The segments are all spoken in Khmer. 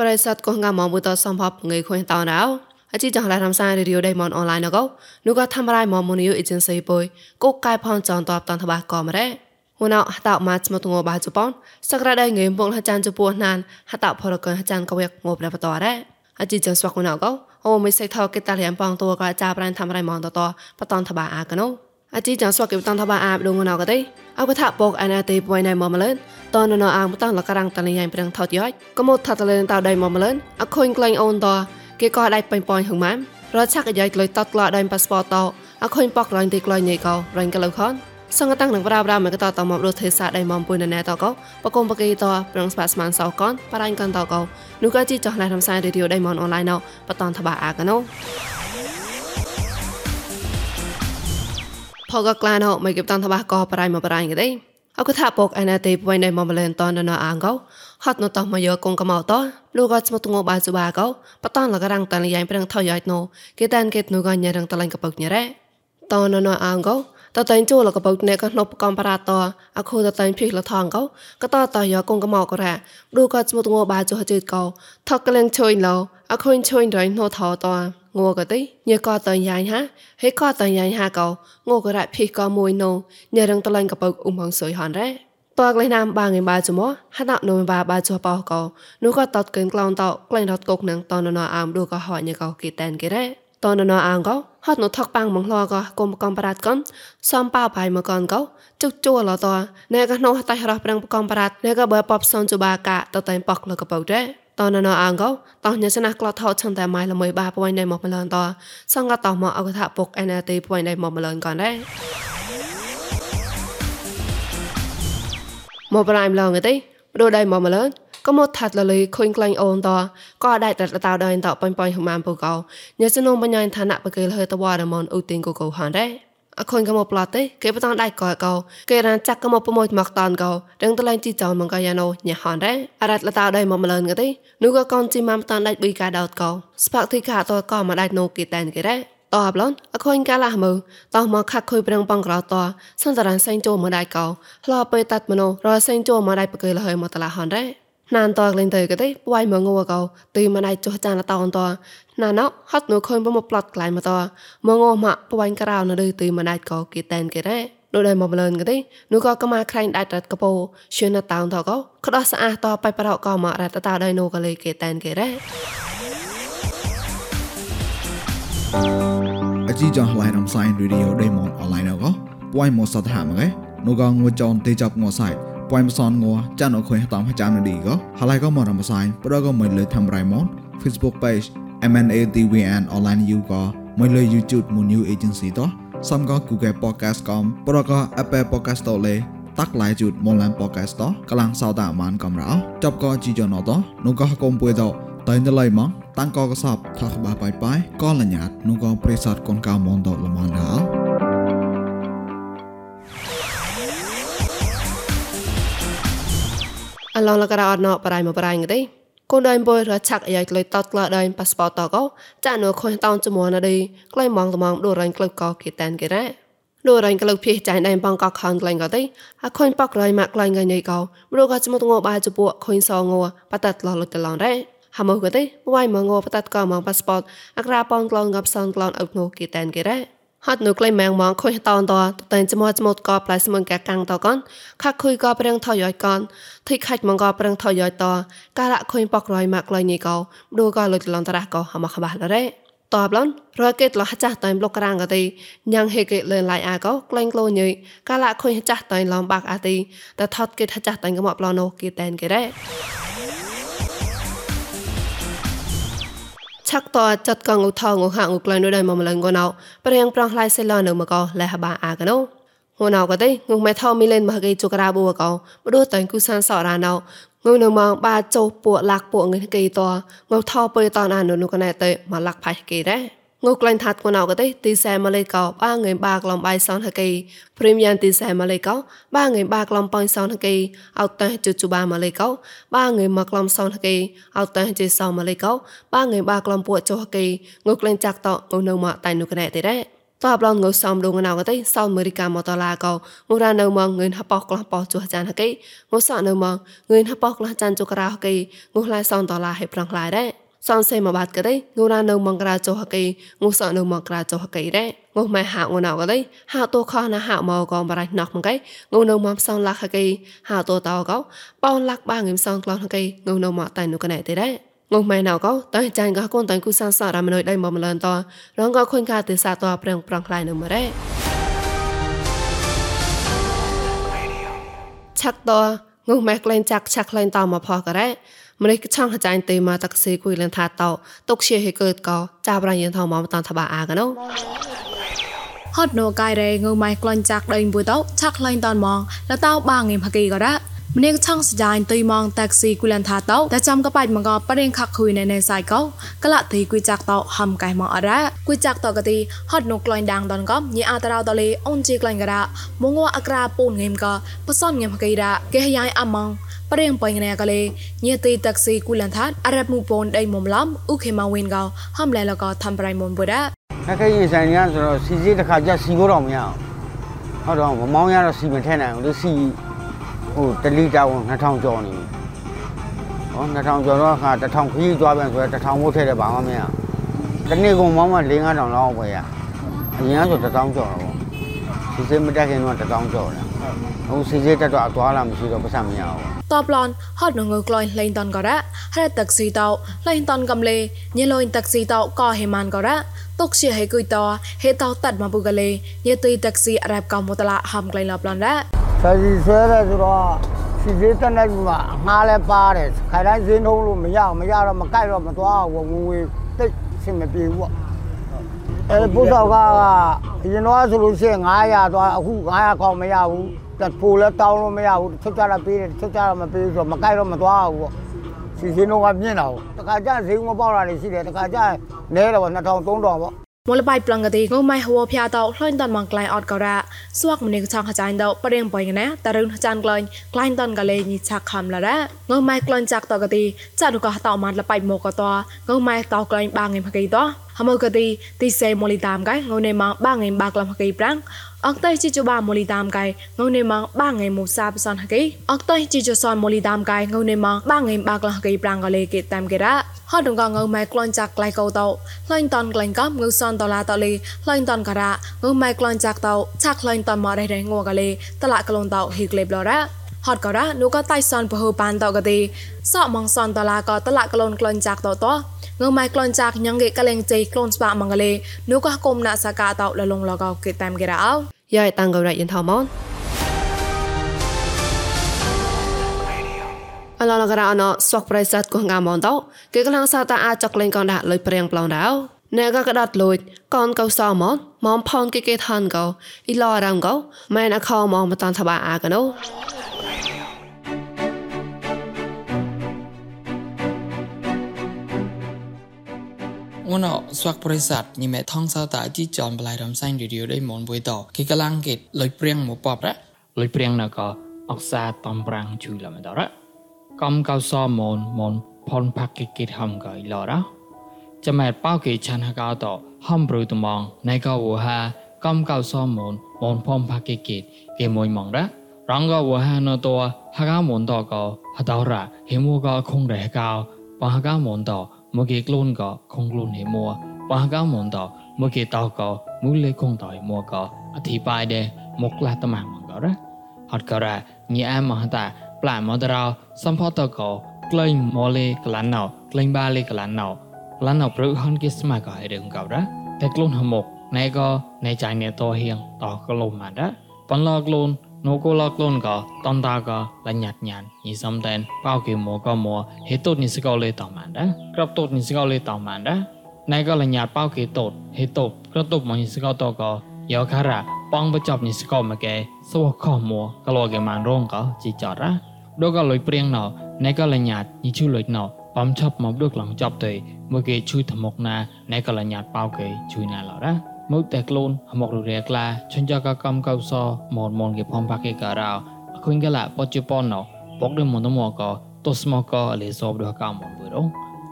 ប្រិស័តកងងាមបុតសំភពងៃខុញតោណៅអជីចងឡារំសាយរីឌីអូដៃមនអនឡាញណកោនោះក៏ធ្វើរៃមមនីយអេเจนស៊ីបុយកកកាយផនចងតបតនតបាក៏មរ៉េហូណៅហតម៉ាត់ស្មតងបាជប៉ុនសក្តាដៃងៃមកហចានជពោះណានហតផរកហចានកវេកងបរបតរ៉េអជីចងស្វកណៅកោអូមិនសៃថោកេតាលៀមប៉ងតួក៏ចាប្រានធ្វើរៃមនតតបតនតបាអាកណូ អជីចងស្វកេបតនតបាអាបដងណៅកទេអកថាបកអនាទេបុយណៃមមលនតននអាងបតងលករងតលញ៉ៃប្រងថតយ៉យកុំថាតលេនតដៃមមលនអខុញក្លែងអូនតគេក៏ដៃបាញ់ប៉យហឹងម៉ាំរឆាក់យាយក្លុយតតក្លោដៃប៉ាសពតតអខុញប៉ករ៉ាញ់ទីក្លុយញ៉ៃកោរ៉ាញ់កលខនសង្កតាំងនឹងប្រាប្រាមកតតមករត់ទេសាដៃមមពុយណណែតកោបកុំបកេតប្រងស្បាស្មានសោកនបារាញ់កនតកោនោះក៏ជីចោះណៃរំសាយរីឌីអូដៃមនអនឡាញណោបតនតបាអាកណូ ផកក្លាណោមកគេបតនតបាកោបរៃមកបរៃកទេអកថាពកអនាទេពុយណៃមមលែនតនណអាងកោហត់ណតមកយកកងកមោតលោកក៏ស្មតងបាសុបាកោបតនលករាំងតលយ៉ៃប្រងថយណោគេតានគេនូកញ៉រងតលាញ់កពកញ៉រ៉េតនណអាងកោ តតែងចូលកបោកណែកណប់កំបារតអខូតតែងភីលថងកោកតតយកងកមកករ៉ាឌូក៏ស្មុតងបាចុះជិតកោថកកលងជួយឡោអខូនជួយរៃណូថោតងួកតិញកតយ៉ៃហាហេកតយ៉ៃហាកោងួករ៉ាភីកមួយណូញរងតលែងកបោកអ៊ុំហងសុយហានរ៉េតើក្លែងណាមបាងឯបាចមហណណូបាបាចបោកោនោះក៏តតកឹងក្លងតក្លែងរត់កុកនឹងតនណអាមឌូក៏ហញកោគីតែនគេរ៉េ តនណអាងកោហត់នៅថកប៉ាំងមងឡកកុំកំប្រាតកនសំប៉ៅផៃមកកនកោជុកជួលតណែកណោតៃរះប្រាំងកំប្រាតណែកបើប៉បសនជបាកាតតៃប៉កលកបោដែរតនណអាងកោតោះញសនះក្លថោឆនតែម៉ៃល្មើបាពួយណៃមកម្លងតសង្កតោះមកអកថាពុកអេណាទេពួយណៃមកម្លងកនដែរមកប្រៃម្លងទេព្រោះដៃមកម្លង ក៏មកថាត់លលីខុញក្លែងអូនតក៏ដៃតតតោដៃតបាញ់បាញ់ហម៉ានពូកោញ៉ាសនងបញ្ញាឋានៈបកេល hơi តវ៉ារមនឧទិងកូកោហានដែរអខុញក៏មកប្លាទេគេបតងដៃកោកោគេរានចាក់ក៏មកប្រមួយមកតានកោដឹងតលែងជីចោមកកាយ៉ាណូញ៉ាហានដែរអរ៉ាត់លតោដៃមកមលនក៏ទេនោះក៏កូនជីម៉ាំតានដៃប៊ីកាដោតកោស្បាក់ទីខាតក៏មកដៃណូគេតែនគេដែរតអបឡនអខូនកាលាមើតោះមកខាក់ខុយប្រងបងក្រោតសន្តរានសេងចូលមកដៃកោផ្លោពេលតាត់មនោរសេងចូលមកដៃបកេលហើយមកតឡាហនរ៉េ ណានតក្លែងទៅក៏ទេពួយមកងកោទីមិនដៃចុះចានតោនតណាណោហត់នៅខុនបមកប្លត់ក្លែងមកតមកងមកពួយក្រៅនៅលើទីមិនដៃកោគេតែនគេរ៉េដូចដែរមកលឿនក៏ទេនោះក៏កម៉ាខ្លែងដាច់រត់កពោជឿនៅតោនតកោក្ដោះស្អាតតបៃប្រោក៏មករត់តតដៃនោះក៏លេគេតែនគេរ៉េអជីចងឡៃរំសាយរីឌីអូដេម៉ុនអនឡាញកោពួយមកសតហាមកឯនោះក៏ងួចនទេចាប់ងសៃ ពួយមសនងចានអខុយតាមចាំនេះក៏ហើយក៏មករំសាយប្រក៏មិនលើធ្វើរៃមក Facebook page MNADWN online you ក៏មិនលើ YouTube មួយ new agency តោះសំក៏ Google podcast កំប្រក៏ Apple podcast តលេតាក់ឡាយជូតមកឡាន podcast តោះកលាំងសោតាអាមានកំរោចប់ក៏ជីយ៉ណតោះនោះក៏កុំពួយតោះតៃណឡៃមកតាំងក៏កសបថាក្បាបាយបាយក៏លញ្ញាតនោះក៏ប្រេសតកូនកៅមនតល្មនដល់ ឡងលករអត់ណបរៃមកបរៃងទេកូនដៃបុយរឆាក់អាយក្លែតតក្លាដៃប៉ាសពតតកោចានខុញតោនចមនដៃក្លែមងត្មងដូរ៉ាញ់ក្លឹកកោគេតានគេរ៉ាដូរ៉ាញ់ក្លឹកភីចាញ់ដៃបងកោខានក្លែងកោទេអខុញប៉ករៃម៉ាក់ក្លែងងញ៉ៃកោព្រោះក៏ចមតងបាជពួកខុញសងងបតតឡលតឡងរ៉ាហាមកទេវាយមងបតតកោមកប៉ាសពតអក្រាបងក្លងងាប់សងក្លងអុកណូគេតានគេរ៉ា ហត់នៅក្លែងម៉ាងម៉ងខុយតនតតែចមោចមោតកផ្លៃស្មងកាកាំងតកនខាក់ខុយកប្រឹងថយយកនធីខាច់ម៉ងកប្រឹងថយតកាលៈខុយបករយម៉ាក់ក្លែងនេះកោឌូកលុចលនតរះកោហមខបះលរ៉េតបឡនរកេតលះចាស់តែប្លុកក្រាងកទីញ៉ាងហេកេលឿនឡៃអាកោក្លែងក្លូញយកាលៈខុយចាស់តែឡំបាក់អាទីតែថត់គេថាចាស់តែកមកប្លណូគេតែនគេរ៉េ ឆាក់តចាត់កងឧថងឧហាងឧក្លែងនៅដែរមកម្លងកណៅព្រៀងប្រងឡៃសេឡនៅមកកលះបាអាកណូងួនអោក៏ទេងុំមេថោមីលេនមកគេជុករ៉ាប៊ូកោបដូតែគូសានសរ៉ាណៅងុំនៅមកបាចោពួកលាក់ពួកងឹគេតងុំថោបើតអាននៅកណែតេមកលាក់ផៃគេដែរ ងូក្លែងថាត់គណៅក៏ទេទីសែម៉ាឡេកោបាងៃបាក្លំបៃសនហកេព្រីមយ៉ាងទីសែម៉ាឡេកោបាងៃបាក្លំប៉ៃសនហកេអោតេជូជូបាម៉ាឡេកោបាងៃមកក្លំសនហកេអោតេជេសម៉ាឡេកោបាងៃបាក្លំពួកចុហកេងូក្លែងចាក់តងូនៅមកតៃនុកណែទេរ៉េតតបឡងងើសំដងណៅកតៃសោមេរិកាមកតឡាកោងរ៉ានៅមកងឿនហបកក្លះបោជួចានហកេងសនៅមកងឿនហបកក្លះចានជករោហកេងុះឡាយសនតឡាហេប្រងឡាយដែរ សនសេមកបាត់កតៃងរ៉ានៅមកក្រាចោហកេងុះសនៅមកក្រាចោហកេដែរងុះម៉ែហាងណៅកតៃហាតូខណាហាមកកបរៃណោះមកកៃងុះនៅមកសនឡាហកេហាតូតោកោបោលាក់បាងឹមសនក្លោះហកេងុះនៅមកតៃនុកណៃទេដែរងុំម៉ែណៅកោតើចាញ់ក៏កូនតើគូសាសារ៉ាមណុយដៃមកម្លនតរងក៏ខុញកាទេសាតប្រងប្រងខ្លាយនៅមរ៉េឆាក់តងុំម៉ែក្លែងចាក់ឆាក់ក្លែងតមកផករ៉េ ម្លេះឆងហចាញ់ទេមកតកសេគួយលនថាតោតុកជាហេកើតកោចាប្រាញ់យន្តថោមកតនថាបាអាកណោហត់ណូកៃរេងើម៉ៃក្លាញ់ចាក់ដេញប៊ូតោឆាក់លែងតនមកលតោបាងេមហកេក៏រ៉ាម្នាក់ឆងស្ដាយទុយម៉ងតាក់ស៊ីគូលាន់ថាតោតែចាំកបាច់មកបរិងខខុយនៅនៅសៃកោកលទីគួយចាក់តោហំកែមកអរ៉ាគួយចាក់តោកទីហត់នោះក្លែងដាងដនកំញីអតារោតលេអូនជីក្លែងការ៉ាមងវអក្រាពូនងេមកបសនងេមកេរ៉ាគេយ៉ាយអាម៉ង ပရင်ပိုင်နေကလေးညေတေတက်စီကူလန်သတ်အရပ်မှုပွန်ဒိမုံလမ်ဥခေမဝင်းကောင်ဟမ်လဲလကသမ်ပရိုင်မွန်ဘဒအခရင်ဆိုင်ရဆိုတော့စီစီတစ်ခါကြစီဖို့တော့မရအောင်ဟုတ်တော့မမောင်းရတော့စီမထဲနိုင်ဘူးလေစီဟိုတလီတာဝန်2000ကျော်နေပြီဟော2000ကျော်တော့အခါ1000ခရီးသွားပြန်ဆိုတော့1000ဘုတ်ထဲတယ်ဘာမှမရတနေ့ကုန်မောင်းမှ4-5000လောက်ပဲရအရင်ကဆို1000ကျော်တော့ပေါ့စီစီမတက်ခင်တော့1000ကျော်တယ် ông sĩ dê ta tọa làm gì đó có sàm nhau tập hot nó ngược loi lên tòn có hay tạc sĩ tàu lên tòn cầm lê. Như lôi tạc tàu có hề man có đã tục chia hay cười hệ tàu tật mà bùa lê. Như tùy tạc sĩ arab một tala hầm lên lập lon đã sao gì thế là rồi sĩ dê ta này mà ba đấy khai ra dê nô luôn mà giao mà mà cãi rồi mà tọa của người tích xin mà bị vợ အဲပုဆောက်ကရင်တော့ဆိုလို့ရှိရင်900သွားအခု900ကောင်မရဘူးပိုလဲတောင်းလို့မရဘူးချွတ်ကြတာပေးတယ်ချွတ်ကြတာမပေးဆိုတော့မကြိုက်တော့မသွားဘူးပေါ့စီစဉ်တော့ကမြင့်တာပေါ့တခါကျဈေးမပေါက်တာတွေရှိတယ်တခါကျနဲတယ်ပေါ့2000มลบายปลังกติงไม่หัวพยาเตาคลายตันมังไกลออดกระระสวกมันเองช่างขจายเตาประเด็นปล่อยกันนะแต่เรื่องขจานกลไกลายตันกะเลยนิชากคำละระงไม่กลอนจากตกติจะดูกะเตามันละไปโมกตัวงไม่เตากลบางเงินพกีตัว ហមកទីទីសេម៉ូលីតាមកៃងូនេម៉ងបាងៃបាក្លំហកៃប្រាំងអកតៃជីជបាម៉ូលីតាមកៃងូនេម៉ងបាងៃមូសាបសនហកៃអកតៃជីជសនម៉ូលីតាមកៃងូនេម៉ងបាងៃបាក្លំហកៃប្រាំងកលេគេតាមកេរ៉ាហត់ដងកងៅម៉ែក្លន់ចាក់ក្លៃកោតោក្លែងតនក្លែងកំងៅសនដុល្លារតលីក្លែងតនការ៉ាងៅម៉ែក្លន់ចាក់តោឆាក់ក្លែងតនម៉រ៉េរ៉េងងួកលេតឡាក្លូនតោហីក្លេបឡរ៉ា ហត់ក៏រ៉ានូក៏តៃសនពហូបានតកទេសក់ម៉ងសនតឡាក៏តឡាក្លូនក្លន់ចាក់តោតោងើម៉ៃក្លន់ចាក់ញ៉ងកេកលេងជ័យក្លូនស្បាមងលេនូក៏គុំណាសកាតោលលងលកោគេតាមគេរ៉ោយ៉ាយតាំងក៏រ៉ៃយិនថោម៉នអឡឡករអណស្វកប្រៃសាត់កងងាមនតោគេកលាំងសាតាអាចកលេងកងដាក់លុយព្រៀងប្លងដៅណែក៏កដាត់លួចកូនកៅសមនម៉មផនគេគេឋានកោអ៊ីឡរ៉ាំកោម៉ែនអខោម៉មបតានថាបាអាកណូ អូនស្វាក់ប្រិស័តញីមេថងសៅតាជីចនបលៃរំសាញ់រីឌីយោដៃមនបុយតគេកលាំងគេលុយព្រៀងមកប៉បរ៉លុយព្រៀងណកអកសាតំប្រាំងជួយលមដរ៉កំកៅសមនមនផនផាក់គេគេហំកៃឡរ៉ចាំែប៉ោគេឆានហកោតហំប្រូតមងណៃកោវហាកំកៅសមនមនផនផាក់គេគេគេមួយមងរ៉រងកោវហាណតហកោមនតកោហតោរ៉ហេមួកោខងរះកោបហកោមនត មកគេក្លូនកោខងក្លូនហេមួបហកោមនតមកគេតោកោមូលេខងតោមួកោអធិបាយដែរមកឡាតម៉ាំងកោរ៉ហត់កោរ៉ញីអែមហតាប្លាមកតរោសំផតកោក្លែងម៉ូលេក្លានណៅក្លែងបាលេក្លានណៅក្លានណៅព្រឹកហនគិស្មាក៏ឲ្យរឿងកោរ៉ាតែក្លូនហមុកណែក៏ណែចាញ់ណែតហៀងតក្លូនម៉ាដាប៉ុនឡក្លូន no ko la klon ka ton da ka la nyat nyan ni sam den pao ke mo ka mo he tot ni sikaw le ta man da krap tot ni sikaw le ta man da nai ka la nyat pao ke tot he tot krap tot mo ni sikaw to ka yo kha ra pong ba chop ni sikaw ma ke so kho mo ka lo ke man rong ka chi chot ra do ka loi prieng no nai ka la nyat ni chu loi no បំឆប់មកដូចឡងចប់ទៅមកគេជួយធមុកណាណែកលញ្ញាតប៉ោគេជួយណាឡរ៉ា មកតែខ្លួនមករាក្លាចញ្ចកកម្មកោសមនមនគេផំបាកេការោអខុញកលាបច្ចុប្បន្នបកដមនមកទស្មកអលេសបដកម្មមនរង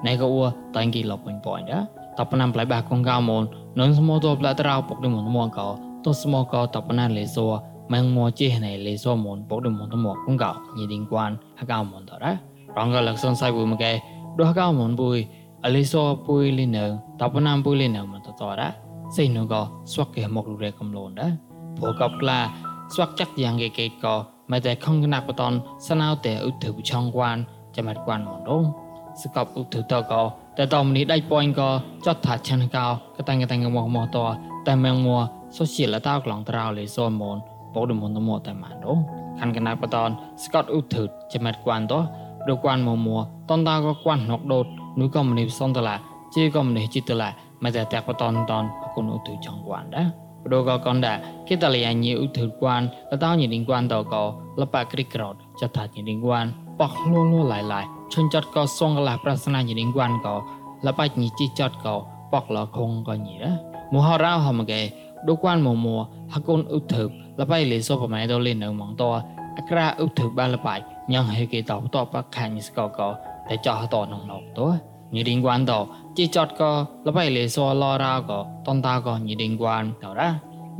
ណៃកោតាំងគីលពុញពុញដាតបណាំប្លៃបាកងកោមនននស្មោតប្លាត្រោបកដមនមកទស្មកតបណាលេសោម៉ងមោចេណៃលេសោមនបកដមនមកងកោញីឌីងគួនហកោមនតរ៉ារងកលក្ខណ៍សៃបុមកែដោះកោមនបុយអលេសោបុយលីនៅតបណាំបុយលីនៅមនតតរ៉ា សេនុកស្វកគេមករេកំលូនដែរព្រោះកបក្លាស្វាក់ចាក់យ៉ាងគេគេក៏មិនតែខំកណាក់បតនស្នៅតែឧទ្ធិបឆងគួនចាំមិនគួនមករងសកបឧទ្ធិតក៏តែតមនេះដៃប៉យក៏ចត់ថាឆានកោកតាំងកតាំងមកមកតតែមងមួសូសៀលតោក្លងត្រោលេសូមនបោដមុនតមតែម៉ានរងខាន់កណាក់បតនស្កតឧទ្ធិចាំមិនគួនតព្រោះគួនមកមួតនតាក៏គួនណកដូតនោះក៏មនីសនតឡាជាក៏មនីចិត្តឡាមិនតែតាក់បតនតន គុណឧទ្ធិចងគួនដែរ Proga konda kita lihat nyi uthur kwan latao nyi ding kwan to ko lapa krik krot chatha nyi ding kwan pak lo lo lai lai chun chot ko song la prasana nyi ding kwan ko lapa nyi chi chot ko pak lo khong ko nyi ra mu ha ra ha ma ge do kwan mo mo hakun uthur lapa le so pa mai do le no mong to akra uthur ba lapa nyang he ke to to pa khan nyi sko ko te cho to nong nok to nyi ding kwan to ជីចតក៏លបៃលេសលរោក៏តនតាក៏ញីដេងគួនតរ៉ា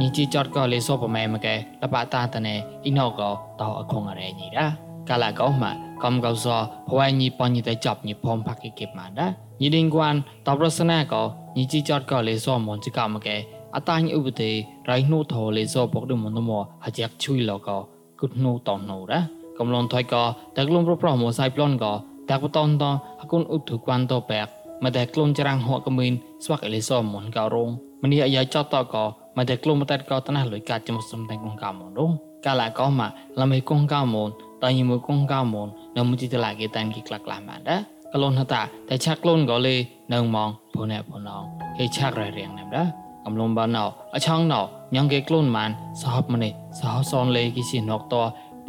ញីជីចតក៏លេសប្រមែមកែលបតាតនេអ៊ីណូក៏តអខងអរេញីរ៉ាកាលាក៏មកកំកោសភវញីបញីតែចាប់ញីផំផាក់គេបមកដែរញីដេងគួនតប្រសនាក៏ញីជីចតក៏លេសមនជីកមកែអតាញឧបទេរៃនោះធលេសបុកដមនមហជាកជួយលក៏គុតនោះតនោះរ៉ាកំលនថយក៏តែក្លុំប្រប្រមកសៃប្លន់ក៏តែបតនតអគុនឧទុគួនតបែក មកតែខ្លួនច្រាំងហក់កមីនស្វាក់អេលីសមមកកោរងមនីអាយចតតកមកតែខ្លួនមកតែកោតណាស់លុយកាត់ជាមួយសំតែងក្នុងកាមរងកាលាកោមកឡាមេគងកាមនតៃមួយកងកាមននៅមុជិតឡាគេតានគេក្លាក់ក្លាបានដែរកលូនហតាតែឆាក់លូនកលេនៅម៉ងបុណែបុណងគេឆាក់ររៀងណាំដែរកំលំបានអោអឆងណោញងគេខ្លួនម៉ានសហបម្នេះសហសនលេគីស៊ីណុកត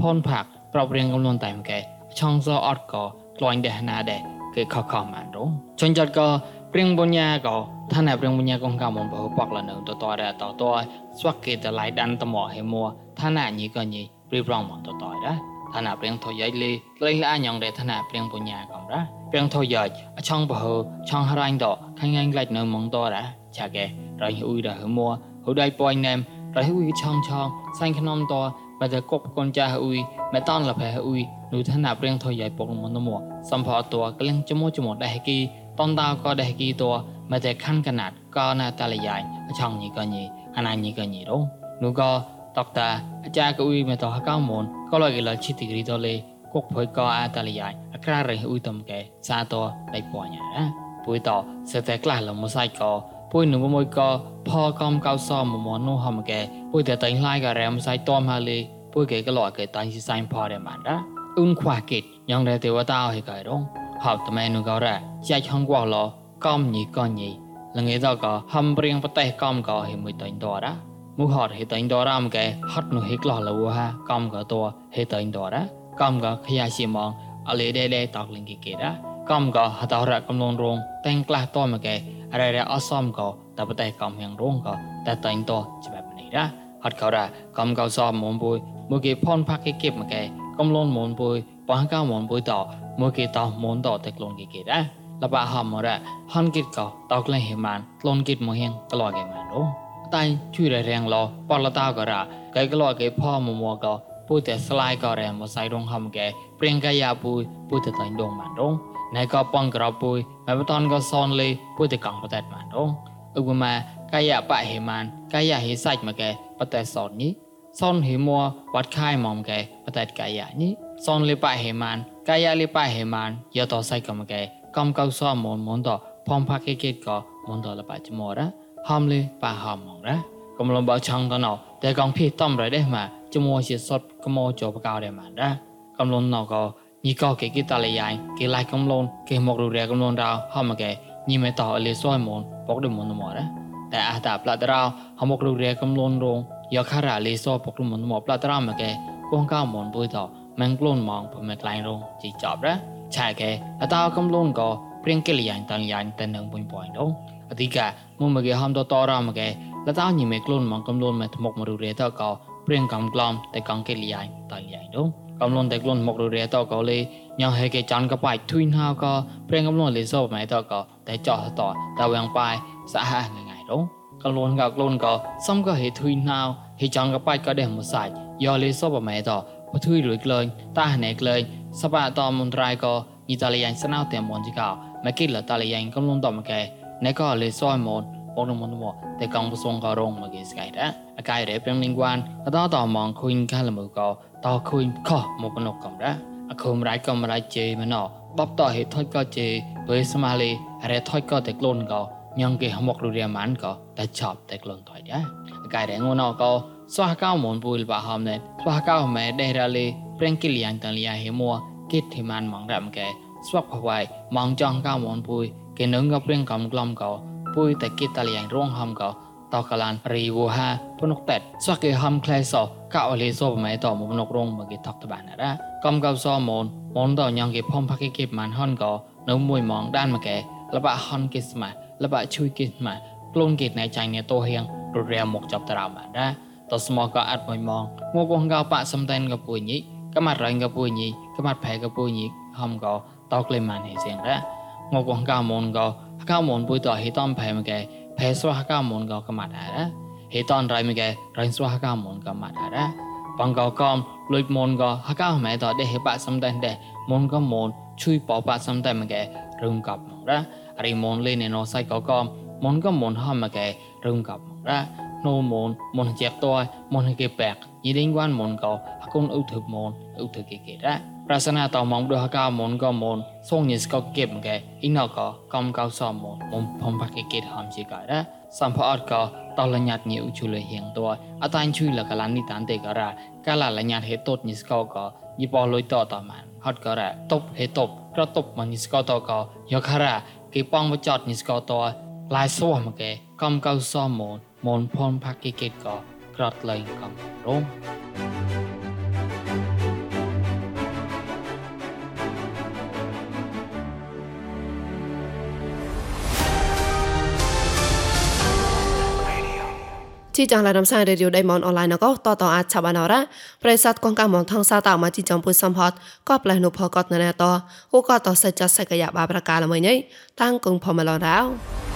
ផនផាក់ប្របរៀងកំលូនតែមកែឆងសអត់កក្លាញ់ដែរណាដែរ គេខខម៉ានរងជន់ចត់ក៏ព្រៀងបញ្ញាក៏ថាណែព្រៀងបញ្ញាកងកមបបកលនៅតតរតតស្វាក់គេតឡៃដាន់តមហេមួថាណែញីក៏ញីព្រីប្រងមកតតរថាណែព្រៀងថយយលីលេងឡាញងដែរថាណែព្រៀងបញ្ញាកំរ៉ាព្រៀងថយយអឆងបហឆងហរ៉ាញ់តខាញ់ងាញ់ក្លាច់នៅមងតរ៉ាឆាកែរៃអ៊ុយរហមួហូដៃប៉យណែមរៃអ៊ុយឆងឆងសាញ់ខ្នំតបើតែគប់កូនចាស់អ៊ុយមេតនលផែអ៊ុយនោះថាណាព្រៀងថយយាយពុកមន្តមួសំផអតัวក្លៀងចមោចមោដែរគីតនតាក៏ដែរគីតัวមកតែខាន់កណាត់ ក៏ណាតលយាយឆងញីក៏ញីអាណាញីក៏ញីរងនោះក៏តកតាអាចារ្យក៏អ៊ុយមកតហកៅមនក៏លកលឈិតិគ្រីតលេគកភុយក៏អាតលយាយអក្រាររអ៊ុយតំកែសាតដៃពួញាពួយតសតែក្លាស់លមសៃក៏ ពួយនឹងមួយក៏ផកំកៅសមមនោះហមកែពួយតែតែងឡាយក៏រែមសៃតមហាលេពួយគេក៏លកគេតាញ់ស៊ីសៃផរែបានដែរអ៊ុនខ្វះកិតញងតែទេវតាអហិកៃរងហបតមែនុកោរ៉ាចាច់ហងកោឡកំញីកញីលងេតកហំព្រៀងប្រទេសកំកោហិមួយតៃតរ៉ាមុហត់ហេតៃតរ៉ាមកែហត់នោះហិក្លោះលវហាកំកោតហេតៃតរ៉ាកំកោខយាស៊ីម៉ងអលេដេដេតកលិងគីគេរ៉ាកំកោហតរ៉ាកំលនរងតែងក្លះតមកែ អរ៉ាអសំកោតបតេកំហៀងរងកោតែតៃតច្បាប់នេះរ៉ាហត់កោរ៉ាកំកោសំមុំបុយមួយគេផនផាក់គេគៀបមកែកំលនមនបុយប៉ះកៅមនបុយតមួយគេតមនតតែក្លូនគេគេដែរលបហមរ៉ហនគិតកោតក្លែងហេម៉ានក្លូនគិតមកហៀងក្លោគេម៉ានអូតែជួយររៀងឡប៉លតាក៏រ៉កែក្លោគេផមមួកោ ពុយតែស្លាយក៏រែមកសៃរងហំកែព្រៀងកាយាពុយពុយតែតែដងម៉ានរងណៃក៏ប៉ងក្រពុយបែបតនក៏សនលេពុយតែកងបតែម៉ានរងឧបមាកាយាបៈហេម៉ានកាយាហេសាច់មកកែបតែសននេះសនហេមួវត្តខៃមកកែបតែកាយានេះសនលេបៈហេម៉ានកាយាលេបៈហេម៉ានយតសៃក៏មកកែកំកៅសមនមនតផំផាកេកេក៏មនតលបចមរ៉ហំលេប៉ហំងរ៉កំលំបឆងតណោតែកងភីតំរ៉ដែរម៉ា ជាមួយសតកមោចបកោដែរមិនដែរកំលូនណកញីកោគេគេតលៃយ៉ៃគេឡៃកំលូនគេមករូរែកំលូនរោហមកែញីមេតអលីសួយមនបកដមនមរតែអះតាផ្លាត់រោហមករូរែកំលូនរងយកខារ៉ាលីសោបកដមនមផ្លាត់រោមកែកងកោមនបុយតម៉ងក្លូនម៉ងបំមេក្លៃរងជីចប់រឆែកែអតោកំលូនកោព្រៀងកិលយ៉ាងតលយ៉ាងតនឹងបុញបុញដងអធិកាមុំមកែហំតតរោមកែលតោញីមេក្លូនម៉ងកំលូនមេថ្មុកមរូរែតកោ ព្រៀងកំក្លំតែកងកិលយ៉ាងតានយ៉ាងတော့កំលូនតែក្លូនមករុរេតក៏លេញ៉ងហេគេចាន់ក៏បាច់ធុញហៅក៏ព្រៀងកំលូនលេសបម៉ែតក៏តែចោះតតវាងបាយសហងងៃរដងកលូនក៏កលូនក៏សំក៏ហេធុយណៅហេចង់ក៏បាច់ក៏ដែរមួយសាច់យកលេសបម៉ែតបធុយរួយក្លែងតាណែក្លែងសបាតមន្ត្រៃក៏ញីតាលីយ៉ាញ់ស្នៅតែមនជីកោមកគិលតាលីយ៉ាញ់កំលូនតមកែណែក៏លេសអមន បងនមនមតែកងបសងក៏រងមកគេស្កៃដែរអកាយរេប្រឹងលីងវ៉ានក៏តតមងឃុញកាលមើក៏តឃើញខោះមកបណុកកំដែរអខុំរៃកំរៃជេមណោបបតហេថុយក៏ជេបើស្មាលីរ៉េថុយក៏តែក្លូនក៏ញងគេហមករូរៀម៉ានក៏តែចប់តែក្លូនថុយដែរអកាយរេងួនក៏ស្វះកៅមនពុលបាហមណែស្វះកៅ ម៉ែដេរ៉ាលីប្រេងគិលយ៉ាងតលីយ៉ាហេមួគិតធីម៉ានម៉ងរ៉ាំកែស្វះភវៃម៉ងចង់កៅមនពុយគេនឹងក៏ប្រេងកំក្លំក៏ពុយតែគិតតលីយ៉ាងរងហំក៏តកឡានរីវូហាពនុកតែស្វះគេហំក្លែសកៅអលីសោម៉ែតមកនុករងមកគេថកតបានរ៉ាកំកៅសមនមនតញងគេផំផាគេគេម៉ានហនក៏នៅមួយម៉ងដានមកកែលបាហនគេស្មាលបាជួយគេស្មាក្លូនគេណៃចាញ់នេះតោហៀងររាមកចាប់តារ៉ាបានរ៉ាតស្មោក៏អត់មួយម៉ងមកកងកៅបាក់សំតែនក៏ពួយញីក៏មាត់រែងក៏ពួយញីក៏មាត់ផែក៏ពួយញីហំក៏តក្លេម៉ានហេសៀងរ៉ាមកកងកៅមនក៏កៅមនពួយតហេតំផែមកែផែស្រះកៅមនក៏ក៏មាត់ដែរហេតនរៃមកែរៃស្រះកៅមនក៏មាត់ដែរបងក៏កំលុយមនក៏ ហកៅម៉ែតដេហេបាក់សំតែនដែរមនក៏មនជួយបបាក់សំតែនមកែរឹងកប់មករ៉ារីមនលេនេណូសៃក៏កំមនក៏មនហំមកែរឹងកប់មករ៉ា nô môn môn chẹp tôi môn hay kẹp bẹt như đến quan môn có hakun ưu thực môn ưu thực kệ kệ ra prasana tàu mong đưa cao môn có môn song như có kẹp cái in nó có công cao so môn môn phong bạc kệ kệ hàm chỉ cái ra sam phật có tàu là nhạt nhiều chú lời hiện tôi ở tại chui là cái lan đi tán tệ cái ra cái là là nhạt hết tốt như có có như bỏ lối to tàu màn hot cái ra top hết top cái top mà như có to có giờ cái ra cái bong với chọt như có to lại xóa mà cái công cao so môn មនផនផាគីកេតក៏ក្ជីចងឡារំសាយរេឌីអូដៃមនអនឡាញណកតតអាចឆាបានអរ៉ាប្រិស័តកងកាមនថងសាតអមកជីចំពុសំផតក៏ផ្លែនុផកតណែតគូក៏តសេចចសេកយ៉ាបាប្រកាលមួយញ៉ៃតាំងគងផមឡរោ